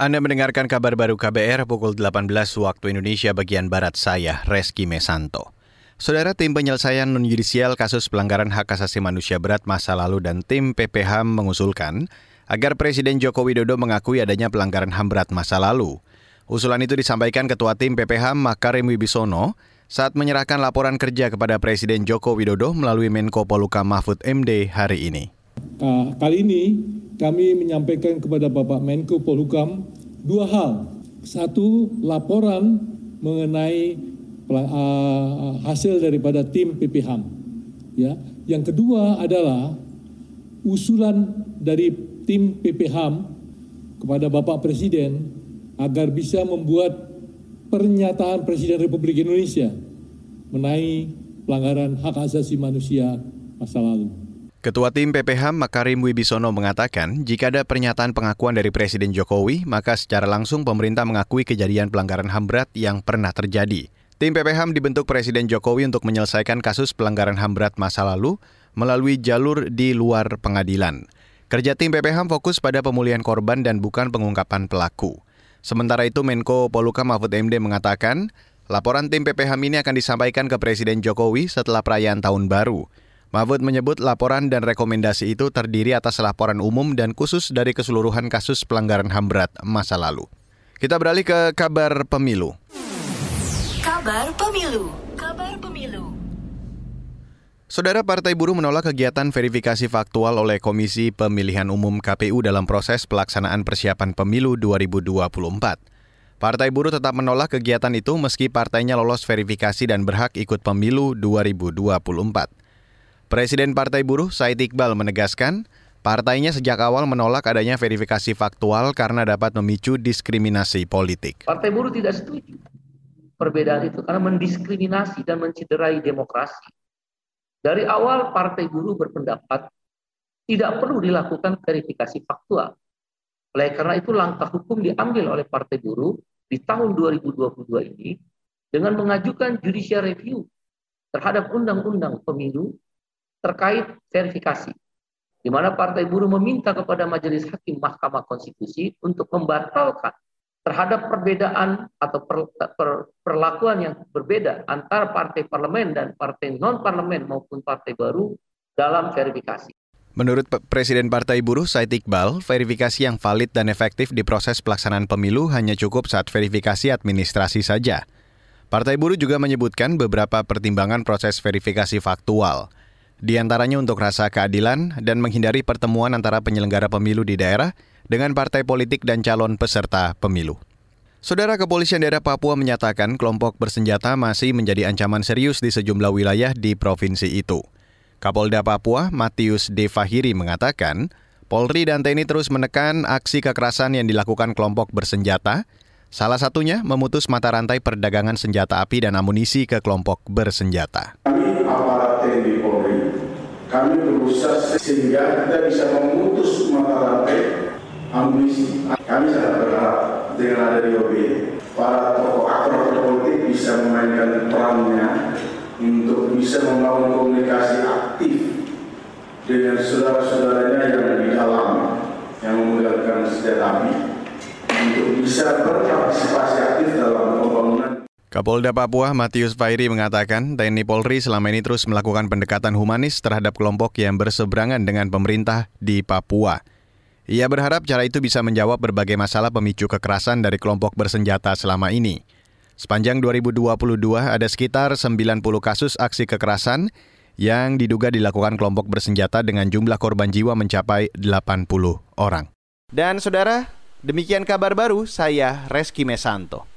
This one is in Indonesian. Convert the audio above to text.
Anda mendengarkan kabar baru KBR pukul 18 waktu Indonesia bagian Barat saya, Reski Mesanto. Saudara tim penyelesaian non-yudisial kasus pelanggaran hak asasi manusia berat masa lalu dan tim PPHAM mengusulkan agar Presiden Joko Widodo mengakui adanya pelanggaran HAM berat masa lalu. Usulan itu disampaikan Ketua Tim PPHAM Makarim Wibisono saat menyerahkan laporan kerja kepada Presiden Joko Widodo melalui Menko Poluka Mahfud MD hari ini. Nah, kali ini kami menyampaikan kepada Bapak Menko Polhukam dua hal. Satu, laporan mengenai uh, hasil daripada tim PPHAM. Ya. Yang kedua adalah usulan dari tim PPHAM kepada Bapak Presiden agar bisa membuat pernyataan Presiden Republik Indonesia mengenai pelanggaran hak asasi manusia masa lalu. Ketua Tim PPH Makarim Wibisono mengatakan, jika ada pernyataan pengakuan dari Presiden Jokowi, maka secara langsung pemerintah mengakui kejadian pelanggaran HAM berat yang pernah terjadi. Tim PPH dibentuk Presiden Jokowi untuk menyelesaikan kasus pelanggaran HAM berat masa lalu melalui jalur di luar pengadilan. Kerja tim PPH fokus pada pemulihan korban dan bukan pengungkapan pelaku. Sementara itu Menko Poluka Mahfud MD mengatakan, laporan tim PPH ini akan disampaikan ke Presiden Jokowi setelah perayaan Tahun Baru. Mahfud menyebut laporan dan rekomendasi itu terdiri atas laporan umum dan khusus dari keseluruhan kasus pelanggaran HAM berat masa lalu. Kita beralih ke kabar pemilu. Kabar pemilu. Kabar pemilu. Saudara Partai Buruh menolak kegiatan verifikasi faktual oleh Komisi Pemilihan Umum KPU dalam proses pelaksanaan persiapan pemilu 2024. Partai Buruh tetap menolak kegiatan itu meski partainya lolos verifikasi dan berhak ikut pemilu 2024. Presiden Partai Buruh Said Iqbal menegaskan, partainya sejak awal menolak adanya verifikasi faktual karena dapat memicu diskriminasi politik. Partai Buruh tidak setuju perbedaan itu karena mendiskriminasi dan menciderai demokrasi. Dari awal Partai Buruh berpendapat tidak perlu dilakukan verifikasi faktual. Oleh karena itu langkah hukum diambil oleh Partai Buruh di tahun 2022 ini dengan mengajukan judicial review terhadap undang-undang pemilu terkait verifikasi, di mana Partai Buruh meminta kepada Majelis Hakim Mahkamah Konstitusi untuk membatalkan terhadap perbedaan atau per, per, perlakuan yang berbeda antara partai parlemen dan partai non parlemen maupun partai baru dalam verifikasi. Menurut Presiden Partai Buruh Said Iqbal, verifikasi yang valid dan efektif di proses pelaksanaan pemilu hanya cukup saat verifikasi administrasi saja. Partai Buruh juga menyebutkan beberapa pertimbangan proses verifikasi faktual – di antaranya untuk rasa keadilan dan menghindari pertemuan antara penyelenggara pemilu di daerah dengan partai politik dan calon peserta pemilu. Saudara Kepolisian Daerah Papua menyatakan kelompok bersenjata masih menjadi ancaman serius di sejumlah wilayah di provinsi itu. Kapolda Papua, Matius De Fahiri mengatakan, Polri dan TNI terus menekan aksi kekerasan yang dilakukan kelompok bersenjata, salah satunya memutus mata rantai perdagangan senjata api dan amunisi ke kelompok bersenjata. Kami aparat TNI Polri kami berusaha sehingga kita bisa memutus mata rantai amunisi. Kami sangat berharap dengan ada DOB, para tokoh aktor politik bisa memainkan perannya untuk bisa membangun komunikasi aktif dengan saudara-saudaranya yang di dalam yang memegangkan senjata api untuk bisa berpartisipasi aktif dalam pembangunan Kapolda Papua Matius Fairi mengatakan TNI Polri selama ini terus melakukan pendekatan humanis terhadap kelompok yang berseberangan dengan pemerintah di Papua. Ia berharap cara itu bisa menjawab berbagai masalah pemicu kekerasan dari kelompok bersenjata selama ini. Sepanjang 2022 ada sekitar 90 kasus aksi kekerasan yang diduga dilakukan kelompok bersenjata dengan jumlah korban jiwa mencapai 80 orang. Dan saudara, demikian kabar baru saya Reski Mesanto.